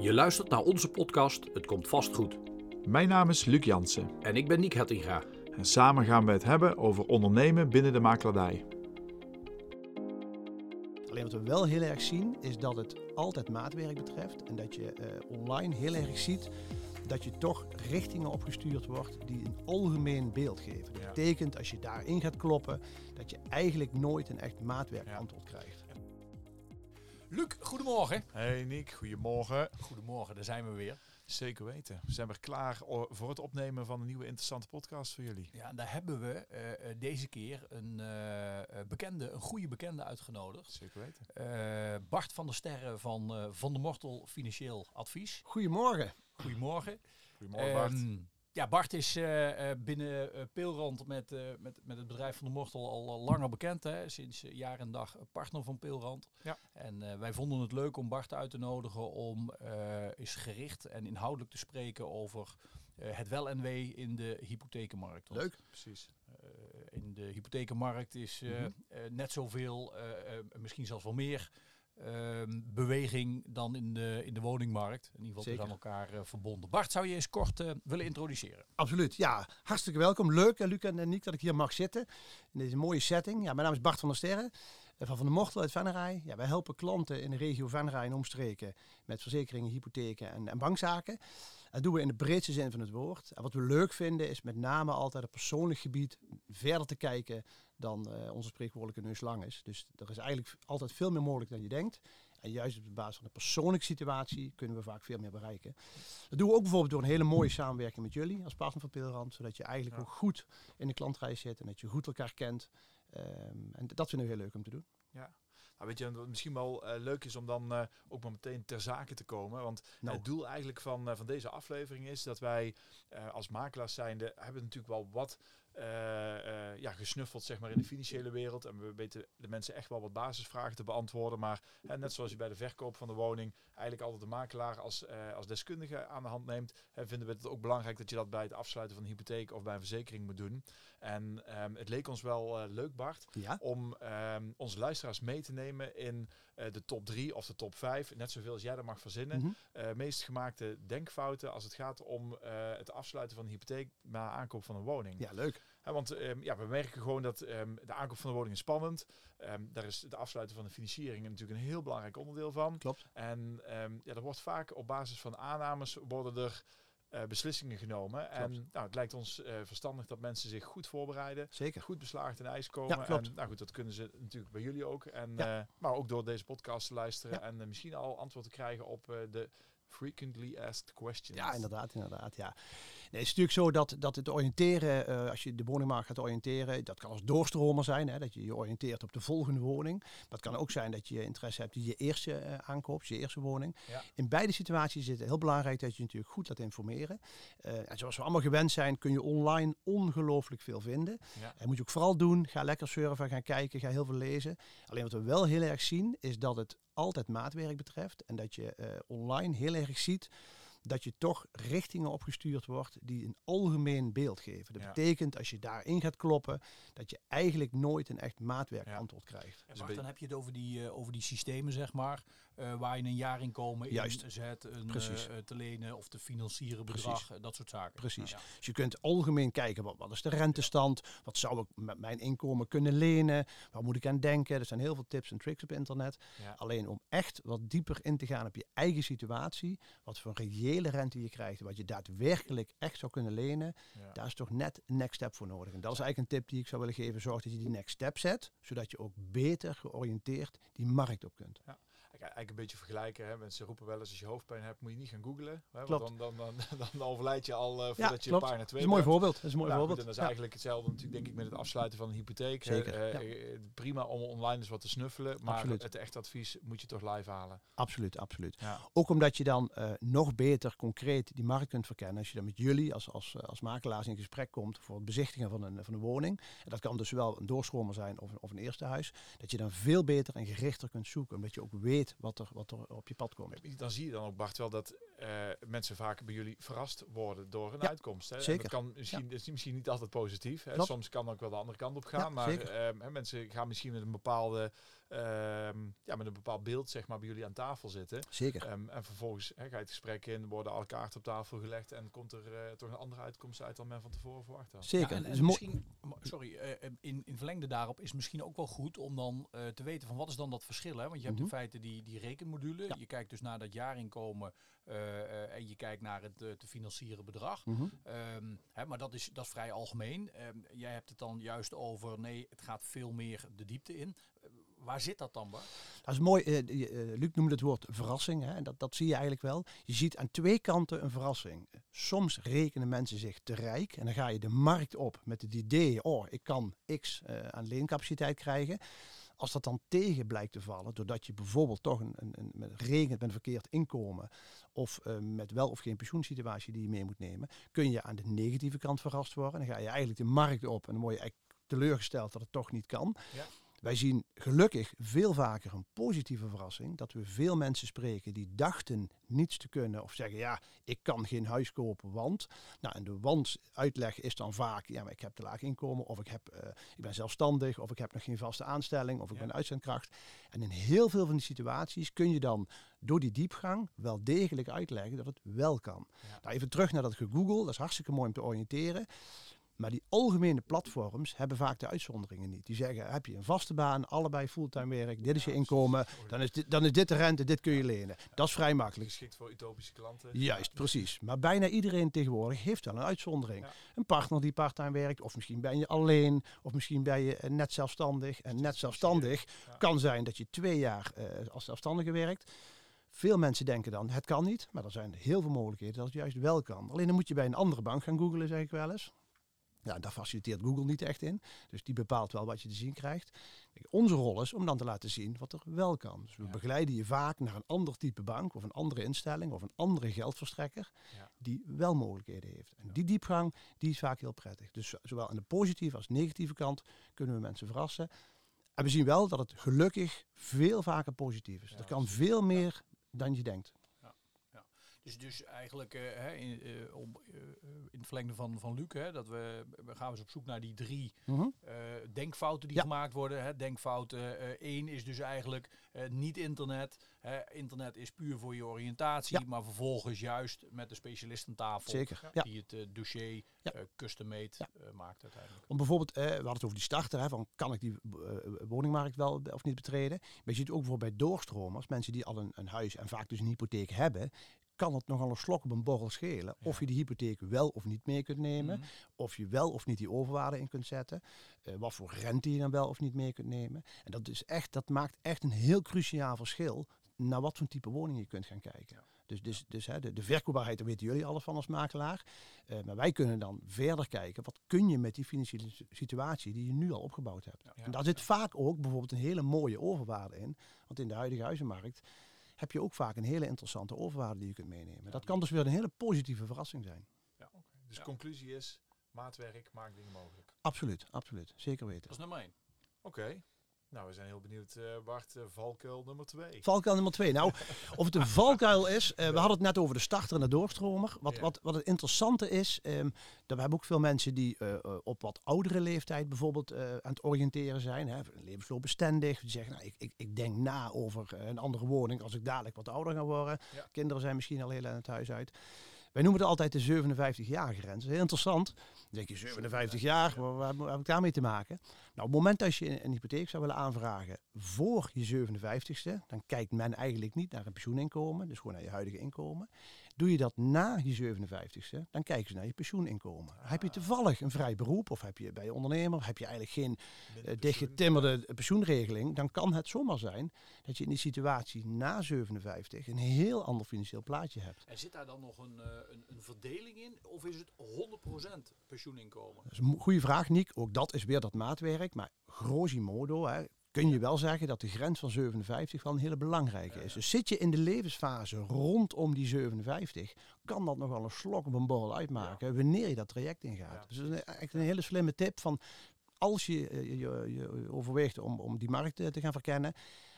Je luistert naar onze podcast Het Komt Vast Goed. Mijn naam is Luc Jansen En ik ben Niek Hettinga. en samen gaan we het hebben over ondernemen binnen de makelaardij. Alleen wat we wel heel erg zien is dat het altijd maatwerk betreft en dat je eh, online heel erg ziet dat je toch richtingen opgestuurd wordt die een algemeen beeld geven. Dat Ja. betekent als je daarin gaat kloppen dat je eigenlijk nooit een echt maatwerk Ja. antwoord krijgt. Luc, goedemorgen. Hey Nick, goedemorgen. Goedemorgen, daar zijn we weer. Zeker weten. We zijn weer klaar voor het opnemen van een nieuwe interessante podcast voor jullie. Ja, en daar hebben we eh, eh, deze keer een eh, bekende, een goede bekende uitgenodigd. Zeker weten. Eh, Bart van der Sterren van eh, Van der Mortel Financieel Advies. Goedemorgen. Goedemorgen. Goedemorgen Bart. Ehm, ja, Bart is eh, eh, binnen eh, Peelrand met, eh, met, met het bedrijf Van der Mortel al, langer bekend. Hè? Sinds jaar en dag partner van Peelrand. Ja. En eh, wij vonden het leuk om Bart uit te nodigen om eh eens gericht en inhoudelijk te spreken over eh, het wel en wee in de hypothekenmarkt. Want, Leuk. Precies. eh, in de hypothekenmarkt is eh, Mhm. eh, net zoveel, misschien zelfs wel meer, beweging dan in de, in de woningmarkt. In ieder geval is aan elkaar eh, verbonden. Bart, zou je eens kort eh, willen introduceren? Absoluut. Ja, hartstikke welkom. Leuk, eh, Luc en Niek, dat ik hier mag zitten in deze mooie setting. Ja, mijn naam is Bart van der Sterren van Van der Mortel uit Venray. Ja, wij helpen klanten in de regio Venray en omstreken met verzekeringen, hypotheken en, en bankzaken. Dat doen we in de breedste zin van het woord. En wat we leuk vinden is met name altijd op persoonlijk gebied verder te kijken dan eh, onze spreekwoordelijke neus lang is. Dus er is eigenlijk altijd veel meer mogelijk dan je denkt. En juist op basis van de persoonlijke situatie kunnen we vaak veel meer bereiken. Dat doen we ook bijvoorbeeld door een hele mooie samenwerking met jullie als partner van Peelrand. Zodat je eigenlijk Ja. ook goed in de klantreis zit en dat je goed elkaar kent. Ehm, en dat vinden we heel leuk om te doen. Ja. Nou, weet je, wat misschien wel eh, leuk is om dan eh, ook maar meteen ter zake te komen. Want Nou. het doel eigenlijk van, van deze aflevering is dat wij als makelaars zijnde hebben natuurlijk wel wat ja, gesnuffeld zeg maar, in de financiële wereld. En we weten de mensen echt wel wat basisvragen te beantwoorden. Maar hè, net zoals je bij de verkoop van de woning eigenlijk altijd de makelaar als, eh, als deskundige aan de hand neemt, hè, vinden we het ook belangrijk dat je dat bij het afsluiten van een hypotheek of bij een verzekering moet doen. En ehm, het leek ons wel eh, leuk, Bart, Ja, om ehm, onze luisteraars mee te nemen in eh, de top 3 of de top 5, net zoveel als jij er mag verzinnen. Mhm. Eh, meest gemaakte denkfouten als het gaat om eh, het afsluiten van een hypotheek na aankoop van een woning. ja leuk. Want ehm, ja, we merken gewoon dat ehm, de aankoop van de woning is spannend. Ehm, daar is het afsluiten van de financiering natuurlijk een heel belangrijk onderdeel van. Klopt. En ja, er wordt vaak op basis van aannames worden er eh, beslissingen genomen. En nou, het lijkt ons eh, verstandig dat mensen zich goed voorbereiden Zeker. goed beslaagd in ijs komen. Ja, klopt. En, nou goed, dat kunnen ze natuurlijk bij jullie ook. En, Ja. eh, maar ook door deze podcast te luisteren. Ja. En misschien al antwoord te krijgen op de frequently asked questions. Ja, inderdaad, inderdaad. Ja. Nee, het is natuurlijk zo dat, dat het oriënteren, eh, als je de woningmarkt gaat oriënteren, dat kan als doorstromer zijn, hè, dat je je oriënteert op de volgende woning. Dat kan ook zijn dat je interesse hebt in je eerste eh, aankoop, je eerste woning. Ja. In beide situaties is het heel belangrijk dat je natuurlijk goed laat informeren. En zoals we allemaal gewend zijn, kun je online ongelooflijk veel vinden. Ja. En moet je ook vooral doen. Ga lekker surfen, gaan kijken, ga heel veel lezen. Alleen wat we wel heel erg zien, is dat het altijd maatwerk betreft. En dat je eh, online heel erg ziet dat je toch richtingen opgestuurd wordt die een algemeen beeld geven. Dat Ja. betekent als je daarin gaat kloppen, dat je eigenlijk nooit een echt maatwerk Ja. antwoord krijgt. En Bart, beetje- dan heb je het over die, eh, over die systemen, zeg maar, eh, waar je een Juist. in zet, een Precies. eh, te lenen of te financieren bedrag, eh, dat soort zaken. Precies. Ja. Dus je kunt algemeen kijken, wat, wat is de rentestand? Wat zou ik met mijn inkomen kunnen lenen? Waar moet ik aan denken? Er zijn heel veel tips en tricks op internet. Ja. Alleen om echt wat dieper in te gaan op je eigen situatie, wat voor reële rente je krijgt, wat je daadwerkelijk echt zou kunnen lenen, Ja. daar is toch net een next step voor nodig. En dat is eigenlijk een tip die ik zou willen geven. Zorg dat je die next step zet, zodat je ook beter georiënteerd die markt op kunt. Ik- Eigenlijk een beetje vergelijken. Hè. Mensen roepen wel eens als je hoofdpijn hebt, moet je niet gaan googlen. Hè, want dan, dan, dan, dan overlijd je al eh, Ja, voordat je klopt. pagina Dat 2 is een mooi voorbeeld. Dat is een mooi Nou, goed, voorbeeld. en dat is Ja. eigenlijk hetzelfde natuurlijk denk ik met het afsluiten van een hypotheek. Zeker, Eh, ja. eh, prima om online eens wat te snuffelen, maar Absoluut. het echte advies moet je toch live halen. Absoluut, absoluut. Ja. Ook omdat je dan nog beter concreet die markt kunt verkennen. Als je dan met jullie als, als, als makelaars in gesprek komt voor het bezichtigen van een, van een woning. En dat kan dus wel een doorstromer zijn of, een- of een eerste huis. Dat je dan veel beter en gerichter kunt zoeken. Omdat je ook weet wat er, wat er op je pad komt. Dan zie je dan ook, Bart, wel dat eh, mensen vaak bij jullie verrast worden door een Ja, uitkomst. Hè? En zeker. Dat kan misschien, dat is misschien niet altijd positief. Hè? Soms kan ook wel de andere kant op gaan. Ja, maar ehm, hè, mensen gaan misschien met een bepaalde ehm, ja, met een bepaald beeld zeg maar, bij jullie aan tafel zitten. Zeker. Ehm, en vervolgens hè, ga je het gesprek in, worden alle kaarten op tafel gelegd en komt er eh, toch een andere uitkomst uit dan men van tevoren verwacht had. Zeker. Ja, en, misschien, sorry, eh, in, in verlengde daarop is misschien ook wel goed om dan eh, te weten van wat is dan dat verschil. Hè? Want je hebt in Mhm. feite die, die rekenmodule. Ja. Je kijkt dus naar dat jaarinkomen eh, eh, en je kijkt naar het eh, te financieren bedrag. Mhm. Ehm, hè, maar dat is, dat is vrij algemeen. Ehm, jij hebt het dan juist over, nee, het gaat veel meer de diepte in. Waar zit dat dan, Bart? Dat is mooi. eh, eh, Luc noemde het woord verrassing. Hè, en dat, dat zie je eigenlijk wel. Je ziet aan twee kanten een verrassing. Soms rekenen mensen zich te rijk. En dan ga je de markt op met het idee, oh, ik kan x eh, aan leencapaciteit krijgen. Als dat dan tegen blijkt te vallen, doordat je bijvoorbeeld toch een, een, een, met rekent met een verkeerd inkomen of met wel of geen pensioensituatie die je mee moet nemen, kun je aan de negatieve kant verrast worden. Dan ga je eigenlijk de markt op en dan word je eigenlijk teleurgesteld dat het toch niet kan. Ja. Wij zien gelukkig veel vaker een positieve verrassing. Dat we veel mensen spreken die dachten niets te kunnen. Of zeggen, ja, ik kan geen huis kopen, want. Nou, en de want uitleg is dan vaak, ja, maar ik heb te laag inkomen. Of ik, heb, eh, ik ben zelfstandig. Of ik heb nog geen vaste aanstelling. Of ik Ja. ben uitzendkracht. En in heel veel van die situaties kun je dan door die diepgang wel degelijk uitleggen dat het wel kan. Ja. Nou, even terug naar dat gegoogel. Dat is hartstikke mooi om te oriënteren. Maar die algemene platforms hebben vaak de uitzonderingen niet. Die zeggen, heb je een vaste baan, allebei fulltime werk, dit is je inkomen, dan is dit, dan is dit de rente, dit kun je lenen. Dat is vrij makkelijk. Geschikt voor utopische klanten. Juist, precies. Maar bijna iedereen tegenwoordig heeft wel een uitzondering. Een partner die parttime werkt, of misschien ben je alleen, of misschien ben je eh, net zelfstandig. En net zelfstandig kan zijn dat je twee jaar eh, als zelfstandige werkt. Veel mensen denken dan, het kan niet. Maar er zijn heel veel mogelijkheden dat het juist wel kan. Alleen dan moet je bij een andere bank gaan googlen, zeg ik wel eens. Ja, daar faciliteert Google niet echt in. Dus die bepaalt wel wat je te zien krijgt. Onze rol is om dan te laten zien wat er wel kan. Dus we Ja. begeleiden je vaak naar een ander type bank of een andere instelling of een andere geldverstrekker Ja. die wel mogelijkheden heeft. En die diepgang die is vaak heel prettig. Dus zo- zowel aan de positieve als negatieve kant kunnen we mensen verrassen. En we zien wel dat het gelukkig veel vaker positief is. Er kan veel meer dan je denkt. Dus, dus eigenlijk eh, hè, in, eh, om, eh, in het verlengde van, van Luc, hè, dat we, we gaan eens op zoek naar die drie Mhm. denkfouten die Ja. gemaakt worden. Hè. Denkfout eh, eh, één is dus eigenlijk niet internet. Hè. Internet is puur voor je oriëntatie, Ja. maar vervolgens juist met de specialist aan tafel Zeker. Ja. die het dossier Ja. eh, maakt uiteindelijk. Om bijvoorbeeld, we hadden het over die starter, hè, van kan ik die woningmarkt wel of niet betreden. Maar je ziet ook bijvoorbeeld bij doorstromers, mensen die al een, een huis en vaak dus een hypotheek hebben, kan het nogal een slok op een borrel schelen. Of je die hypotheek wel of niet mee kunt nemen. Mhm. Of je wel of niet die overwaarde in kunt zetten. eh, wat voor rente je dan wel of niet mee kunt nemen. En dat, is echt, dat maakt echt een heel cruciaal verschil naar wat voor type woning je kunt gaan kijken. Ja. Dus, dus, dus hè, de, de verkoopbaarheid, daar weten jullie alles van als makelaar. Eh, maar wij kunnen dan verder kijken, wat kun je met die financiële si- situatie die je nu al opgebouwd hebt. Ja. En daar zit vaak ook bijvoorbeeld een hele mooie overwaarde in. Want in de huidige huizenmarkt heb je ook vaak een hele interessante overwaarde die je kunt meenemen. Dat kan dus weer een hele positieve verrassing zijn. Dus Ja. conclusie is, maatwerk maakt dingen mogelijk. Absoluut, absoluut. Zeker weten. Dat is nummer één. Oké. Nou, we zijn heel benieuwd, eh Bart, eh, valkuil nummer twee. Valkuil nummer twee. Nou, of het een valkuil is, eh, we hadden het net over de starter en de doorstromer. Wat, Ja. wat, wat het interessante is, ehm, dat we hebben ook veel mensen die op wat oudere leeftijd bijvoorbeeld aan het oriënteren zijn. Hè, levensloopbestendig. Die zeggen, nou, ik, ik, ik denk na over een andere woning als ik dadelijk wat ouder ga worden. Ja. Kinderen zijn misschien al heel aan het huis uit. Wij noemen het altijd de 57 jaar grens. Heel interessant. Dan denk je 57 jaar, waar, waar heb ik daarmee te maken? Nou, op het moment dat je een, een hypotheek zou willen aanvragen voor je 57ste, dan kijkt men eigenlijk niet naar een pensioeninkomen, dus gewoon naar je huidige inkomen. Doe je dat na je 57ste, dan kijken ze naar je pensioeninkomen. Heb je toevallig een vrij beroep of heb je bij je ondernemer, heb je eigenlijk geen pensioen. dichtgetimmerde pensioenregeling, dan kan het zomaar zijn dat je in die situatie na 57 een heel ander financieel plaatje hebt. En zit daar dan nog een, eh, een, een verdeling in? Of is het 100% pensioeninkomen? Dat is een goede vraag, Niek. Ook dat is weer dat maatwerk. Maar grosso modo hè, kun je wel zeggen dat de grens van 57 wel een hele belangrijke is. Dus zit je in de levensfase rondom die 57, kan dat nog wel een slok op een borrel uitmaken wanneer je dat traject ingaat. Dus dat is een- echt een hele slimme tip van als je, eh, je, je overweegt om, om die markt eh, te gaan verkennen.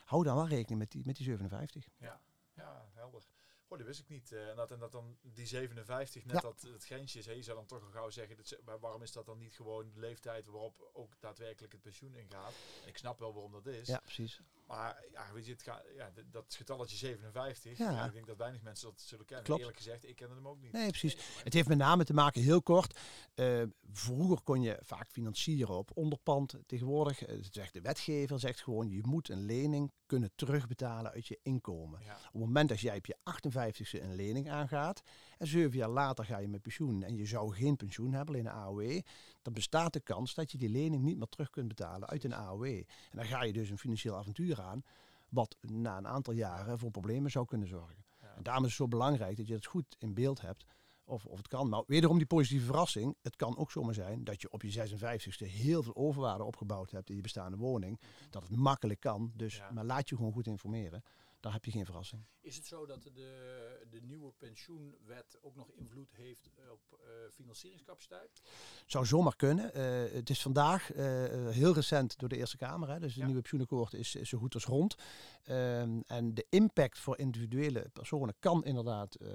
hou dan wel rekening met die, met die 57. Ja, ja helder. Oh, dat wist ik niet. Eh, en, dat, en dat dan die 57 net Ja. dat het grensje is. Hè, je zou dan toch al gauw zeggen, dat, waarom is dat dan niet gewoon de leeftijd waarop ook daadwerkelijk het pensioen ingaat? Ik snap wel waarom dat is. Ja, precies. Maar ja, weet je, het gaat, ja, dat getalletje 57, Ja. ja. ik denk dat weinig mensen dat zullen kennen. Klopt. Eerlijk gezegd, ik kende hem ook niet. Nee, precies. Nee, Het heeft met name te maken, heel kort. eh, vroeger kon je vaak financieren op onderpand. Tegenwoordig eh, zegt de wetgever zegt gewoon: je moet een lening kunnen terugbetalen uit je inkomen. Ja. Op het moment dat jij op je 58ste een lening aangaat en zeven jaar later ga je met pensioen en je zou geen pensioen hebben, alleen een AOW, dan bestaat de kans dat je die lening niet meer terug kunt betalen uit een AOW. En dan ga je dus een financieel avontuur aan, wat na een aantal jaren voor problemen zou kunnen zorgen. En daarom is het zo belangrijk dat je het goed in beeld hebt of, of het kan. Maar wederom die positieve verrassing, het kan ook zomaar zijn dat je op je 56ste heel veel overwaarde opgebouwd hebt in je bestaande woning. Dat het makkelijk kan, dus, Ja. maar laat je gewoon goed informeren. Dan heb je geen verrassing. Is het zo dat de, de nieuwe pensioenwet ook nog invloed heeft op eh, financieringscapaciteit? Zou zomaar kunnen. Eh, het is vandaag eh, heel recent door de Eerste Kamer. Hè, dus het Ja. nieuwe pensioenakkoord is, is zo goed als rond. Ehm, en de impact voor individuele personen kan inderdaad eh,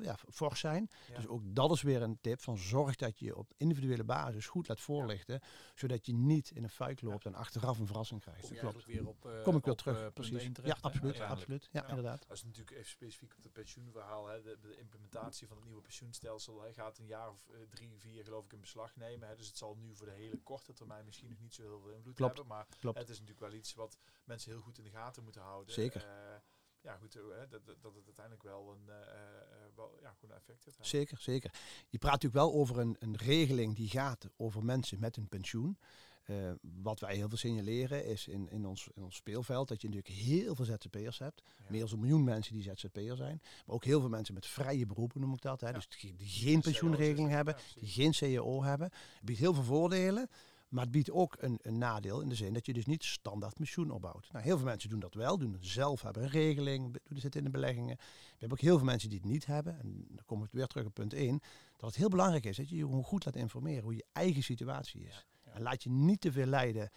ja, fors zijn. Ja. Dus ook dat is weer een tip van zorg dat je je op individuele basis goed laat voorlichten. Zodat je niet in een fuik loopt en achteraf een verrassing krijgt. Kom Klopt. weer op, eh, Kom ik weer op, terug, eh, precies. ja, absoluut. Absoluut. Ja, Ja. inderdaad. Dat is natuurlijk even specifiek op het pensioenverhaal. Hè. De, de implementatie van het nieuwe pensioenstelsel hè, gaat een jaar of eh, drie, vier geloof ik in beslag nemen. Hè. Dus het zal nu voor de hele korte termijn misschien nog niet zo heel veel invloed Klopt, hebben. Maar klopt. het is natuurlijk wel iets wat mensen heel goed in de gaten moeten houden. Zeker. Eh, ja, goed, eh, hè, dat, dat dat het uiteindelijk wel een eh, eh, wel, ja, goed effect heeft. Zeker, zeker. Je praat natuurlijk wel over een, een regeling die gaat over mensen met een pensioen. Eh, wat wij heel veel signaleren is in, in, ons, in ons speelveld dat je natuurlijk heel veel ZZP'ers hebt. Ja. Meer dan een miljoen mensen die ZZP'er zijn. Maar ook heel veel mensen met vrije beroepen noem ik dat. Hè. Ja. Dus die, die geen pensioenregeling hebben, Ja, die geen CAO hebben. Het biedt heel veel voordelen. Maar het biedt ook een, een nadeel in de zin dat je dus niet standaard pensioen opbouwt. Nou, heel veel mensen doen dat wel, doen het zelf, hebben een regeling, zitten in de beleggingen. We hebben ook heel veel mensen die het niet hebben. En dan komen we weer terug op punt 1. Dat het heel belangrijk is dat je je gewoon goed laat informeren hoe je eigen situatie is. Laat je niet te veel leiden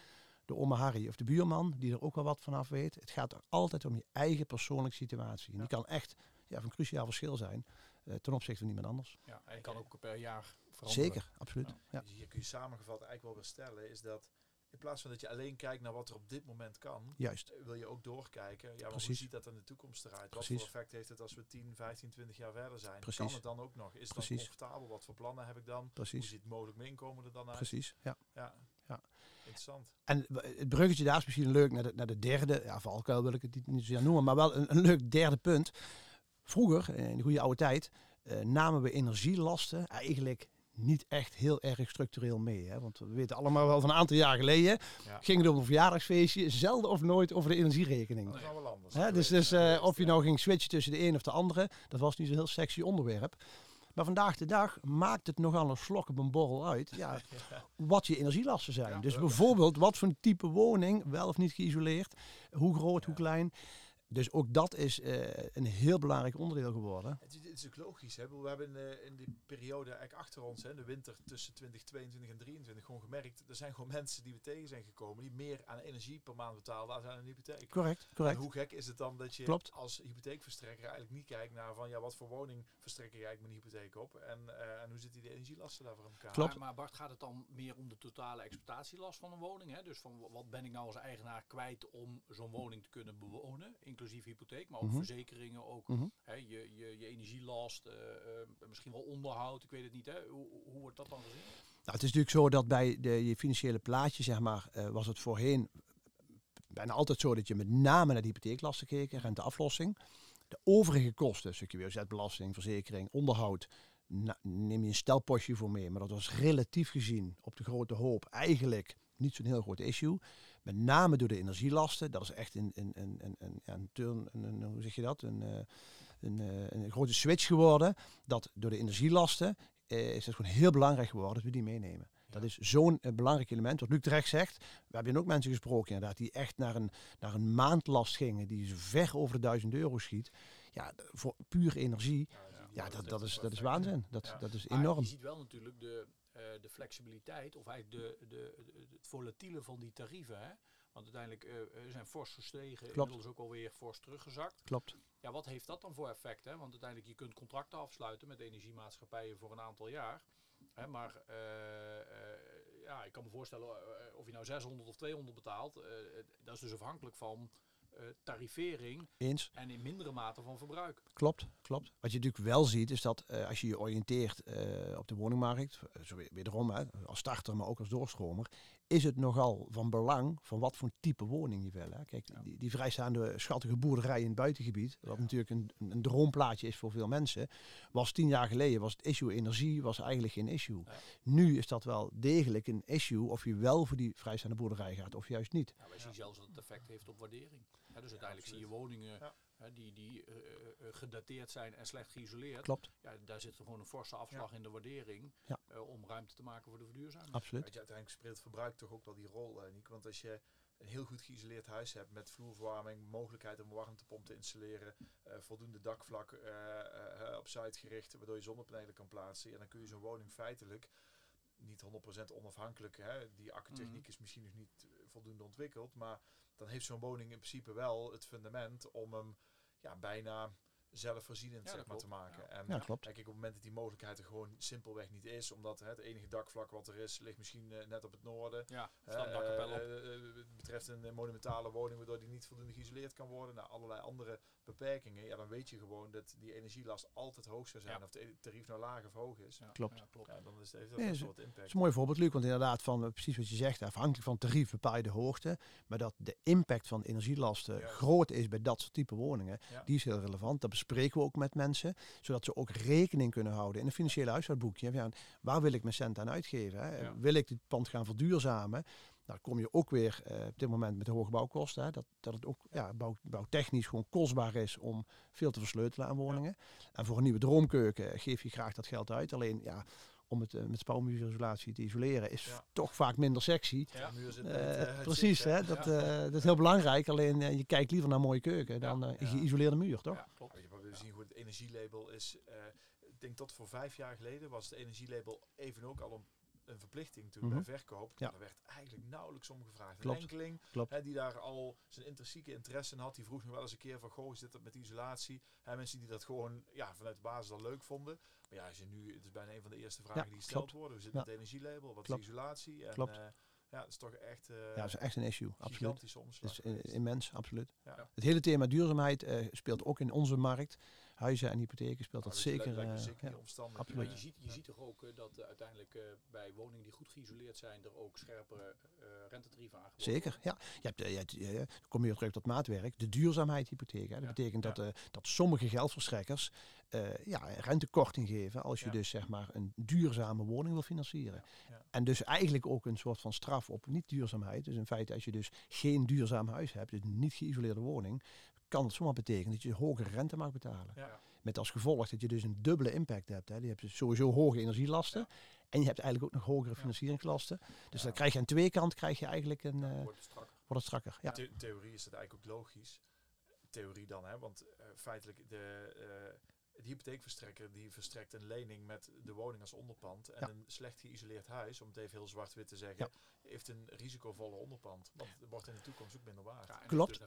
door oma Harry of de buurman, die er ook wel wat vanaf weet. Het gaat er altijd om je eigen persoonlijke situatie. En die kan echt ja, van cruciaal verschil zijn eh, ten opzichte van iemand anders. Ja, en kan ook per jaar veranderen. Zeker, absoluut. Ja. Ja. Dus hier kun je samengevat eigenlijk wel weer stellen, is dat in plaats van dat je alleen kijkt naar wat er op dit moment kan, Juist. wil je ook doorkijken. Ja, maar hoe ziet dat in de toekomst eruit? Wat voor effect heeft het als we 10, 15, 20 jaar verder zijn? Precies. Kan het dan ook nog? Is het dan comfortabel? Wat voor plannen heb ik dan? Hoe ziet mogelijk mijn inkomen er dan uit? Precies, ja. Ja. Ja. Interessant. En het bruggetje daar is misschien leuk naar de, naar de derde, ja, valkuil wil ik het niet, niet zozeer noemen, maar wel een, een leuk derde punt. Vroeger, in de goede oude tijd, eh, namen we energielasten eigenlijk niet echt heel erg structureel mee. Hè? Want we weten allemaal wel van een aantal jaar geleden, Ja. ging het om een verjaardagsfeestje, zelden of nooit over de energierekening. Dat is wel anders. Hè, dus dus eh, of je nou ging switchen tussen de een of de andere, dat was niet zo'n heel sexy onderwerp. Maar vandaag de dag maakt het nogal een slok op een borrel uit ja, wat je energielasten zijn. Ja, dus bijvoorbeeld wat voor een type woning, wel of niet geïsoleerd, hoe groot, hoe klein. Dus ook dat is eh, een heel belangrijk onderdeel geworden. Het is, het is ook logisch. Hè? We hebben in, de- in die periode eigenlijk achter ons, hè, de winter tussen 2022 en 2023, gewoon gemerkt. Er zijn gewoon mensen die we tegen zijn gekomen die meer aan energie per maand betalen als aan een hypotheek. Correct, En correct. hoe gek is het dan dat je Klopt. als hypotheekverstrekker eigenlijk niet kijkt naar van ja, wat voor woning verstrek ik eigenlijk mijn hypotheek op en, eh, en hoe zitten die energielasten daarvoor in elkaar? Klopt. Maar, maar Bart, gaat het dan meer om de totale exploitatielast van een woning? Hè? Dus van wa- wat ben ik nou als eigenaar kwijt om zo'n woning te kunnen bewonen, inclusief hypotheek, maar ook Mhm. verzekeringen, ook Mhm. hè, je, je, je energielast, eh, eh, misschien wel onderhoud, ik weet het niet. Hè? Hoe, hoe wordt dat dan gezien? Nou, het is natuurlijk zo dat bij de, je financiële plaatje, zeg maar, eh, was het voorheen bijna altijd zo dat je met name naar de hypotheeklasten keek en renteaflossing. De overige kosten, stukje WOZ-belasting, verzekering, onderhoud, na- neem je een stelpostje voor mee. Maar dat was relatief gezien op de grote hoop eigenlijk niet zo'n heel groot issue. Met name door de energielasten. Dat is echt een, een, een, een, een, een turn, een, een- hoe zeg je dat? Een, eh, een, eh, een grote switch geworden. Dat door de energielasten eh, is het gewoon heel belangrijk geworden dat we die meenemen. Dat is zo'n eh, belangrijk element. Wat Luc terecht zegt, we hebben ook mensen gesproken inderdaad, die echt naar een, naar een maandlast gingen, die zo ver over de 1000 euro schiet. Ja, voor puur energie, ja, dat, dat, is, dat is waanzin. Dat, Ja. dat is Maar enorm. je ziet wel natuurlijk de, de flexibiliteit, of eigenlijk de, de, de- het volatiele van die tarieven. Hè? Want uiteindelijk eh, eh, zijn fors gestegen, Klopt. inmiddels ook alweer fors teruggezakt. Klopt. Ja, wat heeft dat dan voor effect? Hè? Want uiteindelijk je kunt contracten afsluiten met energiemaatschappijen voor een aantal jaar. Hè, maar eh, eh, ja, ik kan me voorstellen eh, of je nou 600 of 200 betaalt. eh, dat is dus afhankelijk van eh, tarivering Eens. en in mindere mate van verbruik. Klopt, klopt. Wat je natuurlijk wel ziet is dat eh, als je je oriënteert eh, op de woningmarkt, eh, zo weer- wederom hè, als starter, maar ook als doorstromer, is het nogal van belang van wat voor type woning je wil. Hè. Kijk, Ja. die, die vrijstaande schattige boerderij in het buitengebied, wat natuurlijk een, een droomplaatje is voor veel mensen, was tien jaar geleden, was het issue energie was eigenlijk geen issue. Ja. Nu is dat wel degelijk een issue of je wel voor die vrijstaande boerderij gaat of juist niet. Ja, wij zien zelfs dat het effect heeft op waardering. Hè, dus uiteindelijk zie je woningen die, die eh, eh, eh, gedateerd zijn en slecht geïsoleerd. Klopt, Ja, daar zit er gewoon een forse afslag in de waardering Ja. eh, om ruimte te maken voor de verduurzaming. absoluut. Weet je, uiteindelijk speelt het verbruik toch ook wel die rol, eh Niek. Want als je een heel goed geïsoleerd huis hebt met vloerverwarming, mogelijkheid om een warmtepomp te installeren, eh, voldoende dakvlak eh, eh, op site gericht, waardoor je zonnepanelen kan plaatsen, ja, dan kun je zo'n woning feitelijk niet 100% onafhankelijk. Hè. Die accutechniek is misschien nog niet voldoende ontwikkeld, maar dan heeft zo'n woning in principe wel het fundament om hem ja, bijna zelfvoorzienend Ja, zeg maar, te maken. En Ja, klopt. Kijk, op het moment dat die mogelijkheid er gewoon simpelweg niet is, omdat hè, het enige dakvlak wat er is, ligt misschien eh, net op het noorden. Ja, eh, eh, het betreft een eh, monumentale woning waardoor die niet voldoende geïsoleerd kan worden. Nou, allerlei andere beperkingen. Ja, dan weet je gewoon dat die energielast altijd hoog zou zijn. Ja. Of het tarief nou laag of hoog is. Ja, klopt. Ja, klopt. Ja, dan is het, heeft dat Nee, is- wat impact. Dat is een mooi voorbeeld, Luc, want inderdaad, van eh, precies wat je zegt, afhankelijk van tarief bepaal je de hoogte. Maar dat de impact van energielasten groot is bij dat soort type woningen, Ja. die is heel relevant. Dat bespreken we ook met mensen, zodat ze ook rekening kunnen houden in een financiële huishoudboekje. Ja, waar wil ik mijn cent aan uitgeven? Hè? Ja. Wil ik dit pand gaan verduurzamen? Nou, dan kom je ook weer eh, op dit moment met de hoge bouwkosten. Hè? Dat, dat het ook ja, bouw, bouwtechnisch gewoon kostbaar is om veel te versleutelen aan woningen. En voor een nieuwe droomkeuken geef je graag dat geld uit. Alleen ja, om het eh, met spouwmuurisolatie te isoleren is Ja. toch vaak minder sexy. Ja. De muur zit Eh, eh, precies, hè? Dat, eh, dat is heel belangrijk. Alleen je kijkt liever naar een mooie keuken dan geïsoleerde muur, toch? Ja, klopt. Weet je, maar we zien goed, het energielabel is, eh, ik denk tot voor vijf jaar geleden was het energielabel even ook al een, een verplichting toen Mhm. bij verkoop. Ja. Daar werd eigenlijk nauwelijks om gevraagd. Klopt. Een enkeling Klopt. hè, die daar al zijn intrinsieke interesse in had, die vroeg nog wel eens een keer van, goh, zit dat met isolatie? Hè, mensen die dat gewoon ja, vanuit de basis al leuk vonden. Maar ja, als je nu, het is bijna een van de eerste vragen die gesteld klopt. worden. Hoe zit Ja. met het energielabel? Wat Klopt. is isolatie? En, Klopt. eh, ja, dat is toch echt eh Ja, dat is echt een issue, absoluut. is eh, immens, absoluut. Ja. Het hele thema duurzaamheid speelt ook in onze markt. Huizen en hypotheken speelt Nou, dat zeker. lijkt me eh, zeker ja. omstandig. absoluut. Maar je ziet, je ziet toch ook eh, dat eh, uiteindelijk eh, bij woningen die goed geïsoleerd zijn, er ook scherpere eh rentetarieven aangeboden Zeker, ja. Je hebt, je hebt, dan kom je weer terug tot maatwerk. De duurzaamheidshypotheek. Hè. Dat Ja, betekent ja. dat, eh, dat sommige geldverstrekkers eh, ja, rentekorting geven als je Ja. dus zeg maar een duurzame woning wil financieren. Ja. En dus eigenlijk ook een soort van straf op niet-duurzaamheid. Dus in feite als je dus geen duurzaam huis hebt, dus een niet geïsoleerde woning, kan het zomaar betekenen dat je hogere rente mag betalen. Ja. Met als gevolg dat je dus een dubbele impact hebt. Hè. Je hebt dus sowieso hoge energielasten. En je hebt eigenlijk ook nog hogere financieringslasten. Dus dan krijg je aan twee kanten krijg je eigenlijk een, eh, wordt het strakker. wordt het strakker. Ja. The- theorie is dat eigenlijk ook logisch. Theorie dan, hè? want eh, feitelijk de, eh, de hypotheekverstrekker die verstrekt een lening met de woning als onderpand. En Ja. een slecht geïsoleerd huis, om het even heel zwart-wit te zeggen, heeft een risicovolle onderpand. Want het wordt in de toekomst ook minder waard. Ja, Klopt.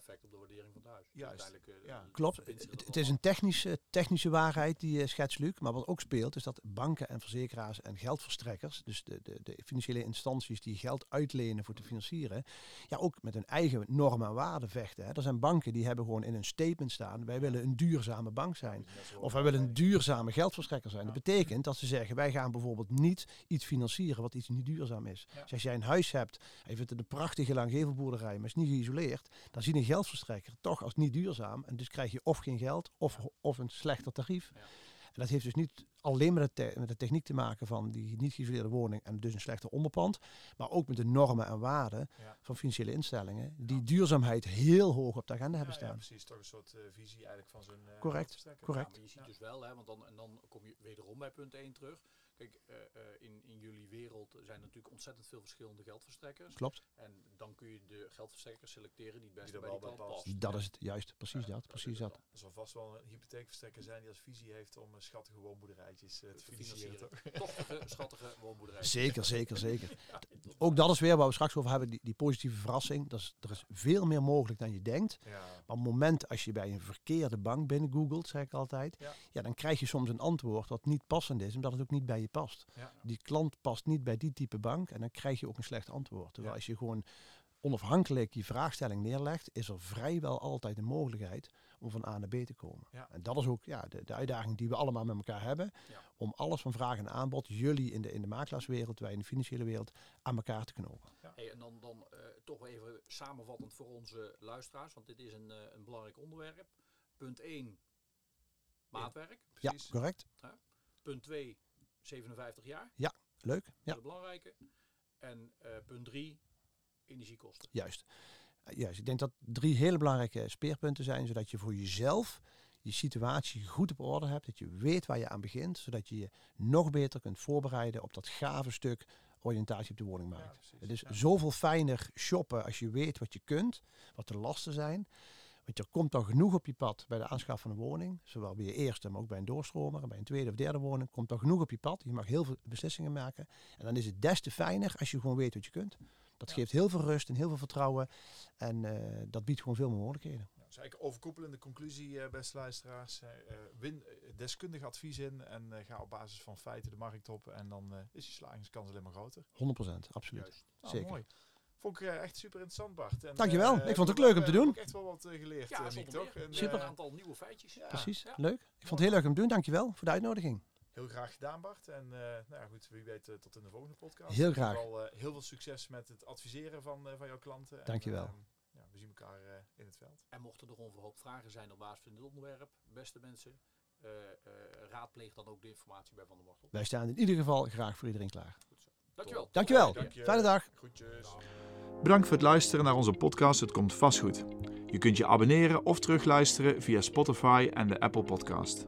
Juist, Uiteindelijk, eh, ja. Klopt. Het, is een technische, technische waarheid die je schetst, Luc. Maar wat ook speelt, is dat banken en verzekeraars en geldverstrekkers, dus de, de, de financiële instanties die geld uitlenen voor te financieren, ja, ook met hun eigen normen en waarden vechten. Hè. Er zijn banken die hebben gewoon in hun statement staan, wij willen een duurzame bank zijn. Of wij willen een duurzame geldverstrekker zijn. Dat betekent dat ze zeggen, wij gaan bijvoorbeeld niet iets financieren wat iets niet duurzaam is. Ja. Dus als jij een huis hebt, en je vindt het een prachtige langgevelboerderij, maar is niet geïsoleerd, dan ziet een geldverstrekker toch als niet duurzaam. En dus krijg je of geen geld, of, of een slechter tarief. Ja. En dat heeft dus niet alleen met de, te- met de techniek te maken van die niet geïsoleerde woning en dus een slechter onderpand, maar ook met de normen en waarden Ja. van financiële instellingen, die duurzaamheid heel hoog op de agenda hebben Ja, ja, staan. precies. Toch een soort eh, visie eigenlijk van zo'n eh, Correct, correct. Ja, maar je ziet Ja. dus wel, hè, want dan, en dan kom je wederom bij punt 1 terug. Kijk, eh, eh, in, in jullie wereld zijn er natuurlijk ontzettend veel verschillende geldverstrekkers. Klopt. En dan kun je de geldverstrekker selecteren die het beste bij wel die klant past. past. Dat is het, juist. Precies Ja, dat. Precies dat. Er zal vast wel een hypotheekverstrekker zijn die als visie heeft om eh, schattige woonboerderijtjes te financieren. financieren. toch? Schattige woonboerderijen. Zeker, zeker, zeker. Ook dat is weer waar we straks over hebben, die, die positieve verrassing. Dat is, er is veel meer mogelijk dan je denkt. Ja, Maar op het moment als je bij een verkeerde bank binnen googelt, zeg ik altijd, Ja. ja. dan krijg je soms een antwoord dat niet passend is, omdat het ook niet bij je past. ja. Die klant past niet bij die type bank en dan krijg je ook een slecht antwoord. Terwijl Ja. als je gewoon onafhankelijk die vraagstelling neerlegt, is er vrijwel altijd een mogelijkheid om van A naar B te komen. Ja. En dat is ook ja, de, de uitdaging die we allemaal met elkaar hebben. Ja. Om alles van vraag en aanbod, jullie in de, in de makelaarswereld, wij in de financiële wereld, aan elkaar te knopen. Hey, en dan, dan eh, toch even samenvattend voor onze luisteraars, want dit is een, eh, een belangrijk onderwerp. Punt 1, maatwerk. Precies. Ja, correct. Punt 2, 57 jaar. Leuk. Ja, Dat belangrijke. En eh, punt 3, energiekosten. juist. Eh, Juist. Ik denk dat drie hele belangrijke speerpunten zijn, zodat je voor jezelf je situatie goed op orde hebt, dat je weet waar je aan begint, zodat je je nog beter kunt voorbereiden op dat gave stuk oriëntatie op de woningmarkt. Ja. Het is Ja. zoveel fijner shoppen als je weet wat je kunt, wat de lasten zijn. Want er komt dan genoeg op je pad bij de aanschaf van een woning. Zowel bij je eerste, maar ook bij een doorstromer. Bij een tweede of derde woning komt er genoeg op je pad. Je mag heel veel beslissingen maken. En dan is het des te fijner als je gewoon weet wat je kunt. Dat Ja. geeft heel veel rust en heel veel vertrouwen. En eh, dat biedt gewoon veel meer mogelijkheden. Ja, dat is eigenlijk overkoepelende conclusie, eh, beste luisteraars. Eh, win deskundig advies in en ga op basis van feiten de markt op. En dan is je slagingskans alleen maar groter. 100%, absoluut. Juist. Nou, Zeker. mooi. Vond ik eh, echt super interessant, Bart. En, Dankjewel. eh, Ik vond het we leuk om te doen. ook echt wel wat eh, geleerd, Ja, zonder toch? En, Super. Een aantal nieuwe feitjes. Ja. Precies, Ja. leuk. Ik vond het heel leuk om te doen. Dankjewel voor de uitnodiging. Heel graag gedaan, Bart. En eh, nou ja, goed, wie weet tot in de volgende podcast. Heel In ieder graag. geval, eh, heel veel succes met het adviseren van, eh, van jouw klanten. En, Dankjewel. ehm, ja, we zien elkaar eh, in het veld. En mochten er onverhoopt vragen zijn op basis van dit onderwerp, beste mensen, eh, eh, raadpleeg dan ook de informatie bij Van der Wortel. Wij staan in ieder geval graag voor iedereen klaar. Dankjewel. Dankjewel. Dank je. Fijne dag. Groetjes. Bedankt voor het luisteren naar onze podcast Het Komt Vast Goed. Je kunt je abonneren of terugluisteren via Spotify en de Apple Podcast.